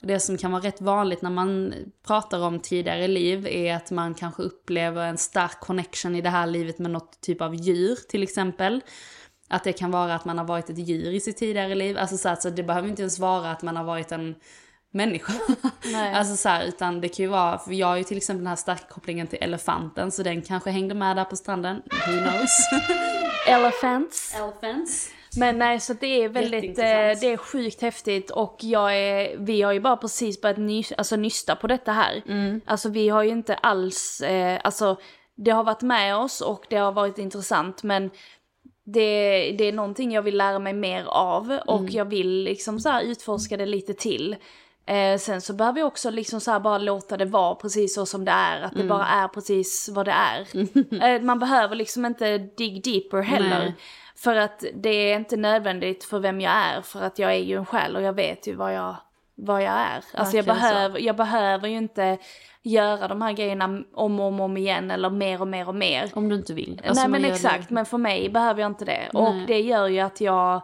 S2: det som kan vara rätt vanligt när man pratar om tidigare liv är att man kanske upplever en stark connection i det här livet med något typ av djur till exempel. Att det kan vara att man har varit ett djur i sitt tidigare liv, alltså så, att, så det behöver inte ens vara att man har varit en människa.
S1: Nej.
S2: Alltså så här, utan det kan ju vara, för jag har ju till exempel den här starka kopplingen till elefanten, så den kanske hängde med där på stranden, who knows?
S1: Elephants.
S2: Elephants.
S1: Men nej, så det är väldigt, eh, det är sjukt häftigt och jag är, vi har ju bara precis börjat ny, alltså nysta på detta här. Alltså vi har ju inte alls, eh, alltså det har varit med oss och det har varit intressant men det, det är någonting jag vill lära mig mer av och jag vill liksom så utforska det lite till. Eh, sen så behöver jag också liksom så bara låta det vara precis så som det är, att det bara är precis vad det är. eh, man behöver liksom inte dig deeper heller.
S2: Nej.
S1: För att det är inte nödvändigt för vem jag är, för att jag är ju en själ och jag vet ju vad jag, vad jag är. Alltså jag behöver, jag behöver ju inte göra de här grejerna om och om, om igen eller mer och mer och mer.
S2: Om du inte vill. Alltså,
S1: Nej men exakt,
S2: det-
S1: men för mig behöver jag inte det. Och
S2: Nej.
S1: det gör ju att jag,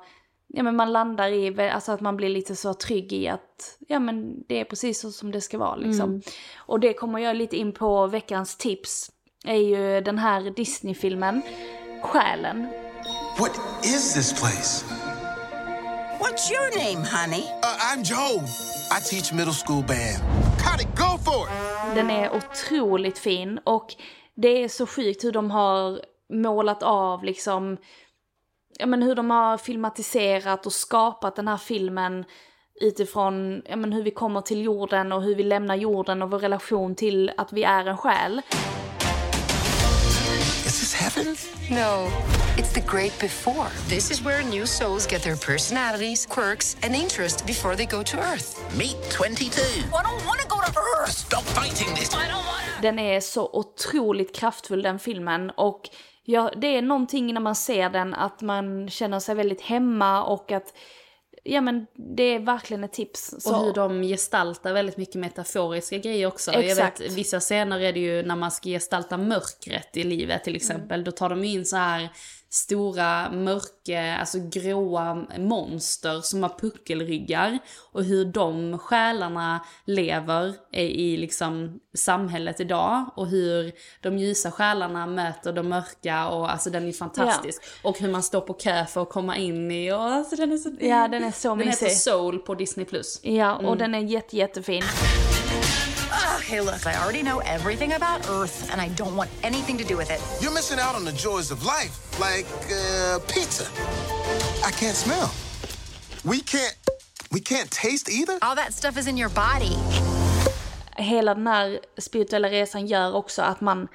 S1: ja men man landar i, alltså att man blir lite så trygg i att, ja men det är precis så som det ska vara liksom.
S2: Mm.
S1: Och det kommer jag lite in på veckans tips, är ju den här Disney-filmen, Själen.
S5: What is this place?
S6: What's your name, honey?
S5: Uh, I'm Joe. I teach middle school band. Cut it, go for it!
S1: Den är otroligt fin och det är så sjukt hur de har målat av liksom, ja men hur de har filmatiserat och skapat den här filmen utifrån ja men hur vi kommer till jorden och hur vi lämnar jorden och vår relation till att vi är en själ.
S5: Is this heaven?
S7: No, it's the great before. This is where new souls get their personalities, quirks, and interests before they go to Earth.
S5: Meet 22.
S6: I don't want to go to Earth.
S5: Stop fighting this.
S1: Den är så otroligt kraftfull den filmen och ja, det är någonting när man ser den att man känner sig väldigt hemma och att ja men det är verkligen ett tips. Så,
S2: Och hur de gestaltar väldigt mycket metaforiska grejer också.
S1: Exakt.
S2: Jag vet, vissa scener är det ju när man ska gestalta mörkret i livet till exempel. Då tar de in så här stora, mörka, alltså gråa monster som har puckelryggar. Och hur de själarna lever i, liksom samhället idag. Och hur de ljusa själarna möter de mörka och alltså den är fantastisk. Och hur man står på kö för att komma in i, och alltså den är så
S1: Ja, den är så
S2: Den
S1: mysig.
S2: heter Soul på Disney+. Plus.
S1: Ja, och den är jätte, jättefin.
S6: Okay, look, I already know everything about Earth, and I don't want anything to do with it.
S5: You're missing out on the joys of life, like uh, pizza. I can't smell. We can't. We can't taste either.
S7: All that stuff is in your body.
S1: Hela den här spirituella resan gör också att man,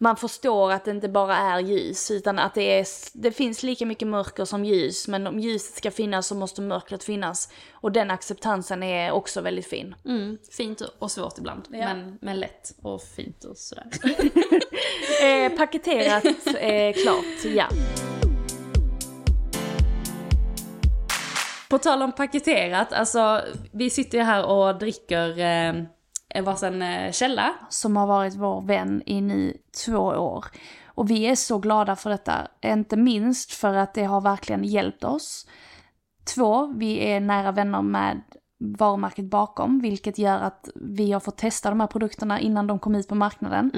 S1: man förstår att det inte bara är ljus, utan att det, är, det finns lika mycket mörker som ljus, men om ljuset ska finnas så måste mörkret finnas. Och den acceptansen är också väldigt fin.
S2: Mm, fint och svårt ibland. Men, men lätt och fint och sådär.
S1: Eh, paketerat, eh, klart, ja.
S2: På tal om paketerat, alltså vi sitter ju här och dricker eh, varsin eh, källa.
S1: som har varit vår vän i nu två år. Och vi är så glada för detta, inte minst för att det har verkligen hjälpt oss. Två, vi är nära vänner med varumärket bakom, vilket gör att vi har fått testa de här produkterna innan de kom ut på marknaden.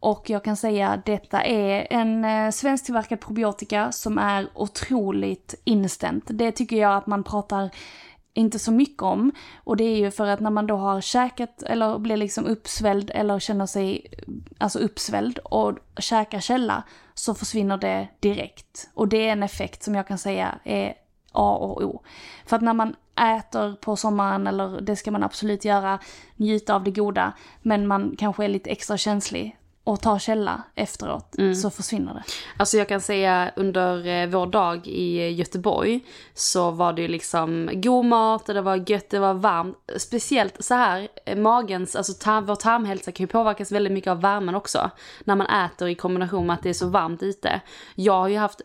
S1: Och jag kan säga att detta är en eh, svensktillverkad probiotika som är otroligt instant. Det tycker jag att man pratar inte så mycket om. Och det är ju för att när man då har käkat eller blir liksom uppsvälld eller känner sig alltså uppsvälld och käkar källa så försvinner det direkt. Och det är en effekt som jag kan säga är A och O. För att när man äter på sommaren, eller det ska man absolut göra, njuta av det goda, men man kanske är lite extra känslig och tar källa efteråt, så försvinner det.
S2: Alltså jag kan säga under eh, vår dag i Göteborg så var det ju liksom god mat och det var gött, det var varmt. Speciellt så här, eh, magens, alltså tarm, vår tarmhälsa kan ju påverkas väldigt mycket av värmen också. När man äter i kombination med att det är så varmt ute. Jag har ju haft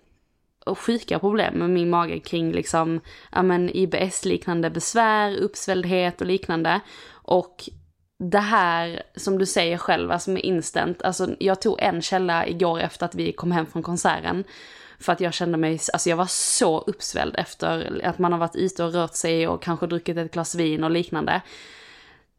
S2: sjuka problem med min mage kring liksom, ja men IBS-liknande besvär, uppsvälldhet och liknande. Och det här som du säger själv, alltså med instant, alltså jag tog en källa igår efter att vi kom hem från konserten. För att jag kände mig, alltså jag var så uppsvälld efter att man har varit ute och rört sig och kanske druckit ett glas vin och liknande.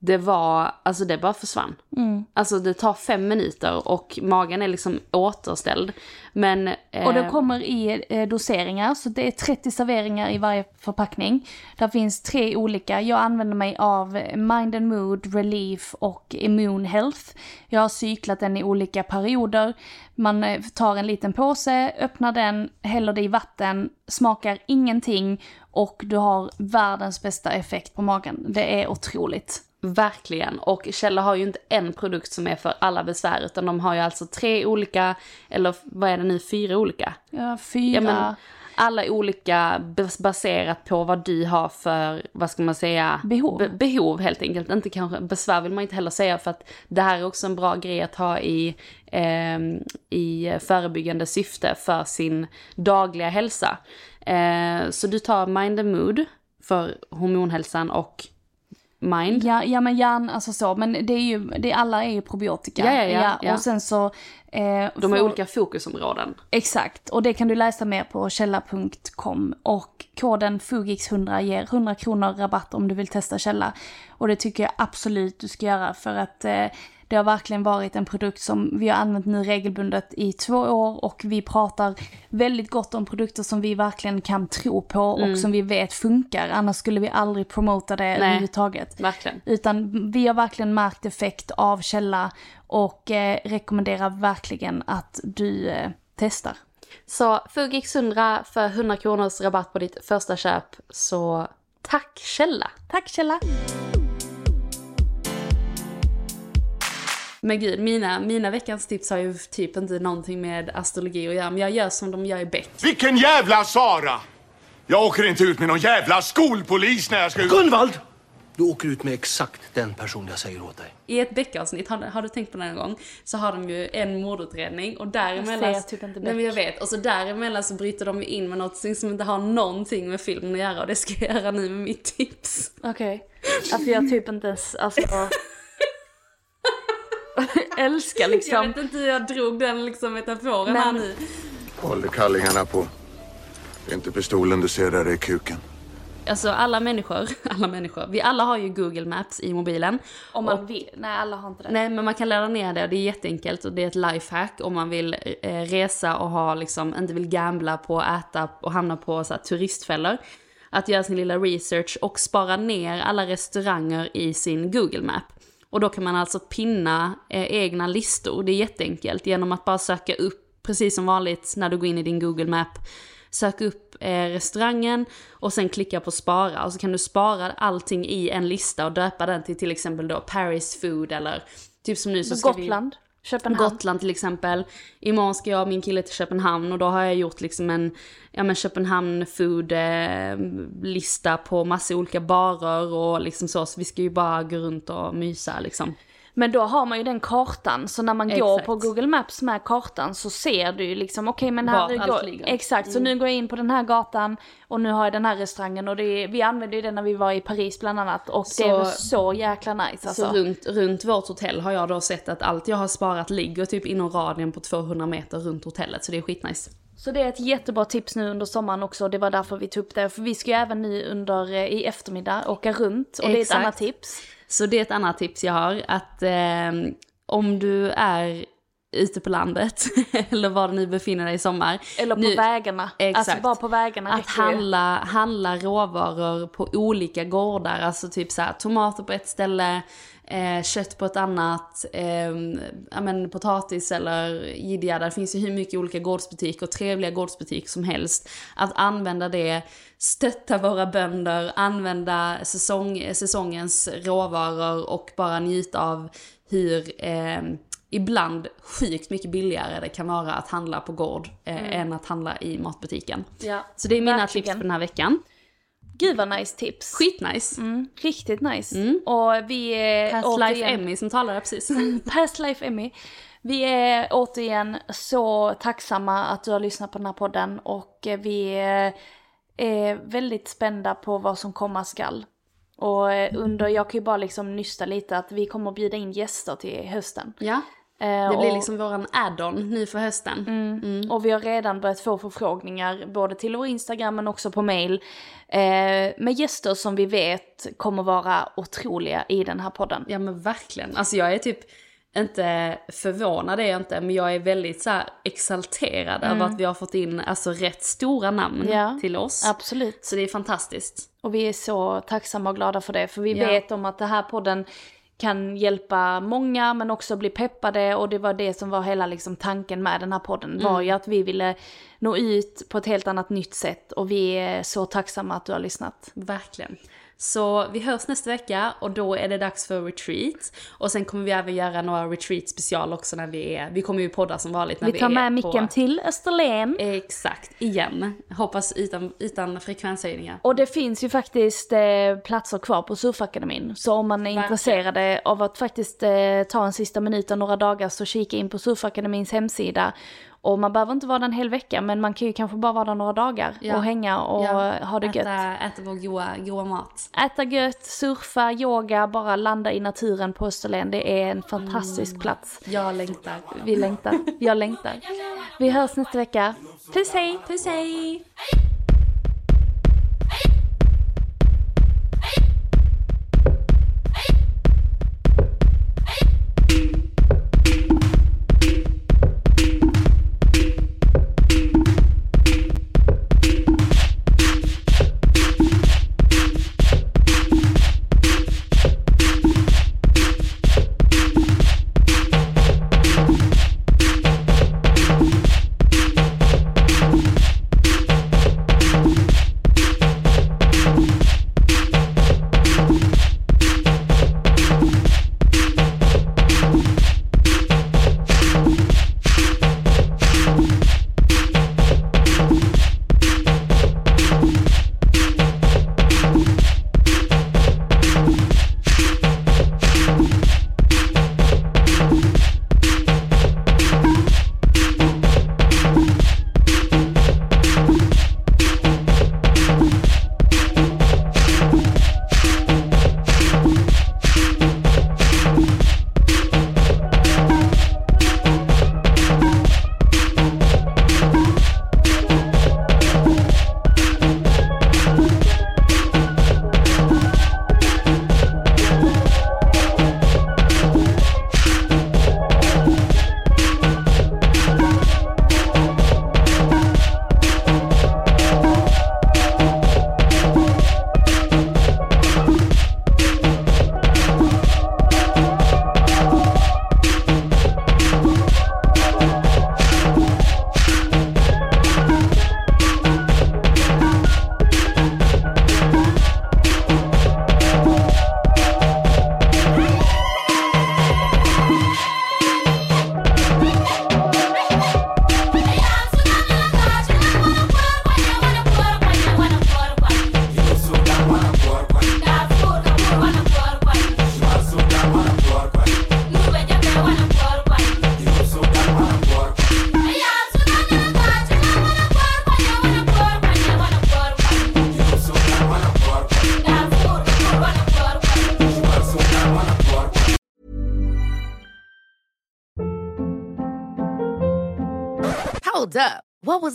S2: Det var, alltså det bara försvann.
S1: Mm.
S2: Alltså det tar fem minuter och magen är liksom återställd. Men... Eh,
S1: Och det kommer i eh, doseringar, så det är 30 serveringar i varje förpackning. Där finns tre olika. Jag använder mig av Mind and Mood, Relief och Immune Health. Jag har cyklat den i olika perioder. Man eh, tar en liten påse, öppnar den, häller det i vatten, smakar ingenting och du har världens bästa effekt på magen. Det är otroligt.
S2: Verkligen. Och Källa har ju inte en produkt som är för alla besvär, utan de har ju alltså tre olika, eller vad är det nu, fyra olika?
S1: Ja, fyra.
S2: men alla olika bas- baserat på vad du har för, vad ska man säga?
S1: Behov.
S2: Be- behov helt enkelt. Inte kanske, besvär vill man inte heller säga för att det här är också en bra grej att ha i, ehm, i förebyggande syfte för sin dagliga hälsa. Eh, så du tar Mind and Mood för hormonhälsan och Mind.
S1: Ja, ja men hjärn, alltså så, men det är ju, det, alla är ju probiotika.
S2: Ja, ja, ja.
S1: Och sen så... Eh,
S2: De har olika fokusområden.
S1: Exakt, och det kan du läsa mer på källa.com. Och koden FUGIX100 ger 100 kronor rabatt om du vill testa källa. Och det tycker jag absolut du ska göra för att eh, det har verkligen varit en produkt som vi har använt nu regelbundet i två år och vi pratar väldigt gott om produkter som vi verkligen kan tro på och
S2: Mm.
S1: som vi vet funkar. Annars skulle vi aldrig promota det överhuvudtaget.
S2: Verkligen.
S1: Utan vi har verkligen märkt effekt av källa och eh, rekommenderar verkligen att du eh, testar.
S2: Så Fugix 100 för 100 kronors rabatt på ditt första köp. Så tack Källa!
S1: Tack Källa!
S2: Men gud, mina, mina veckans tips har ju typ inte någonting med astrologi att göra, men jag gör som de gör i Beck.
S8: Vilken jävla Sara! Jag åker inte ut med någon jävla skolpolis när jag ska ut...
S9: Gunvald! Du åker ut med exakt den person jag säger åt dig.
S2: I ett Beck-avsnitt, har, har du tänkt på det någon gång? Så har de ju en mordutredning och däremellan...
S1: Jag ser typ inte
S2: Nej men jag
S1: Beck.
S2: vet, och så däremellan så bryter de in med något som inte har någonting med filmen att göra och det ska jag göra nu med mitt tips.
S1: Okej. Alltså jag typ inte ens, alltså... älskar liksom.
S2: Jag vet inte hur jag drog den liksom metaforen här nu.
S8: Håll kallingarna på. Det är inte pistolen du ser där, det är kuken.
S2: Alltså alla människor, alla människor, vi alla har ju Google Maps i mobilen.
S1: Om man
S2: Och-
S1: vill. Nej alla har inte det.
S2: Nej men man kan ladda ner det och det är jätteenkelt och det är ett lifehack om man vill eh, resa och ha liksom, inte vill gambla på att äta och hamna på så här, turistfällor. Att göra sin lilla research och spara ner alla restauranger i sin Google Map. Och då kan man alltså pinna eh, egna listor, det är jätteenkelt. Genom att bara söka upp, precis som vanligt när du går in i din Google Map, sök upp eh, restaurangen och sen klicka på spara. Och så kan du spara allting i en lista och döpa den till till exempel då Paris Food eller typ som nu så ska vi...
S1: Gotland, Köpenhamn.
S2: Gotland till exempel. Imorgon ska jag och min kille till Köpenhamn och då har jag gjort liksom en ja, men Köpenhamn food eh, lista på massa olika barer och liksom så. Så vi ska ju bara gå runt och mysa liksom.
S1: Men då har man ju den kartan, så när man går
S2: Exakt.
S1: på Google Maps med kartan så ser du ju liksom, okej men här
S2: Vart allt
S1: går,
S2: ligger.
S1: Exakt, så
S2: Mm.
S1: nu går jag in på den här gatan och nu har jag den här restaurangen och det är, vi använde ju det när vi var i Paris bland annat och det
S2: Så-
S1: var så jäkla nice alltså.
S2: Så runt, runt vårt hotell har jag då sett att allt jag har sparat ligger typ inom radien på 200 meter runt hotellet. Så det är skitnice.
S1: Så det är ett jättebra tips nu under sommaren också, det var därför vi tog upp det. För vi ska ju även nu under, eh, i eftermiddag åka runt och det är ett
S2: Exakt.
S1: annat tips.
S2: Så det är ett annat tips jag har. Att eh, om du är ute på landet, eller var du nu befinner dig i sommar.
S1: Eller på
S2: nu-
S1: vägarna.
S2: Exakt.
S1: Alltså bara på vägarna
S2: Att handla, handla råvaror på olika gårdar, alltså typ så här, tomater på ett ställe, eh, kött på ett annat, eh, ja, men, potatis eller jiddiga. Det finns ju hur mycket olika gårdsbutiker och trevliga gårdsbutiker som helst. Att använda det, stötta våra bönder, använda säsong, säsongens råvaror och bara njuta av hur eh, ibland sjukt mycket billigare det kan vara att handla på gård eh,
S1: Mm.
S2: än att handla i matbutiken.
S1: Ja,
S2: Så det är mina
S1: verkligen.
S2: tips för den här veckan.
S1: Gud vad nice tips.
S2: Skitnice.
S1: Mm, riktigt nice. Och vi är
S2: Past Life
S1: återigen...
S2: Emmy som talade precis.
S1: Past Life Emmy. Vi är återigen så tacksamma att du har lyssnat på den här podden och vi är väldigt spända på vad som komma skall. Och under, jag kan ju bara liksom nysta lite att vi kommer att bjuda in gäster till hösten.
S2: Ja.
S1: Eh,
S2: Det blir liksom våran add-on nu för hösten.
S1: Mm. Och vi har redan börjat få förfrågningar både till vår Instagram men också på mail. Eh, med gäster som vi vet kommer vara otroliga i den här podden.
S2: Ja men verkligen. Alltså jag är typ inte förvånad är jag inte, men jag är väldigt så exalterad
S1: Mm.
S2: över att vi har fått in alltså rätt stora namn
S1: Ja,
S2: till oss.
S1: Absolut.
S2: Så det är fantastiskt.
S1: Och vi är så tacksamma och glada för det. För vi
S2: Ja.
S1: vet om att den här podden kan hjälpa många men också bli peppade och det var det som var hela liksom tanken med den här podden var
S2: Mm.
S1: ju att vi ville nå ut på ett helt annat nytt sätt och vi är så tacksamma att du har lyssnat.
S2: Verkligen. Så vi hörs nästa vecka och då är det dags för retreat. Och sen kommer vi även göra några retreat special också när vi är, vi kommer ju podda som vanligt när vi,
S1: Vi tar
S2: är
S1: med micken
S2: på,
S1: till Österlen.
S2: Exakt, igen. Hoppas utan, utan frekvenshöjningar.
S1: Och det finns ju faktiskt eh, platser kvar på Surfakademin. Så om man är
S2: Verkligen.
S1: intresserade av att faktiskt eh, ta en sista minut och några dagar så kika in på Surfakademins hemsida. Och man behöver inte vara där en hel vecka men man kan ju kanske bara vara där några dagar
S2: Ja.
S1: och hänga och
S2: Ja,
S1: ha det
S2: äta,
S1: gött.
S2: Äta vår goa, goa mat.
S1: Äta gött, surfa, yoga, bara landa i naturen på Österlen. Det är en fantastisk
S2: Mm.
S1: plats.
S2: Jag längtar.
S1: Vi längtar, jag längtar. Vi hörs nästa vecka. Puss hej!
S2: Puss hej!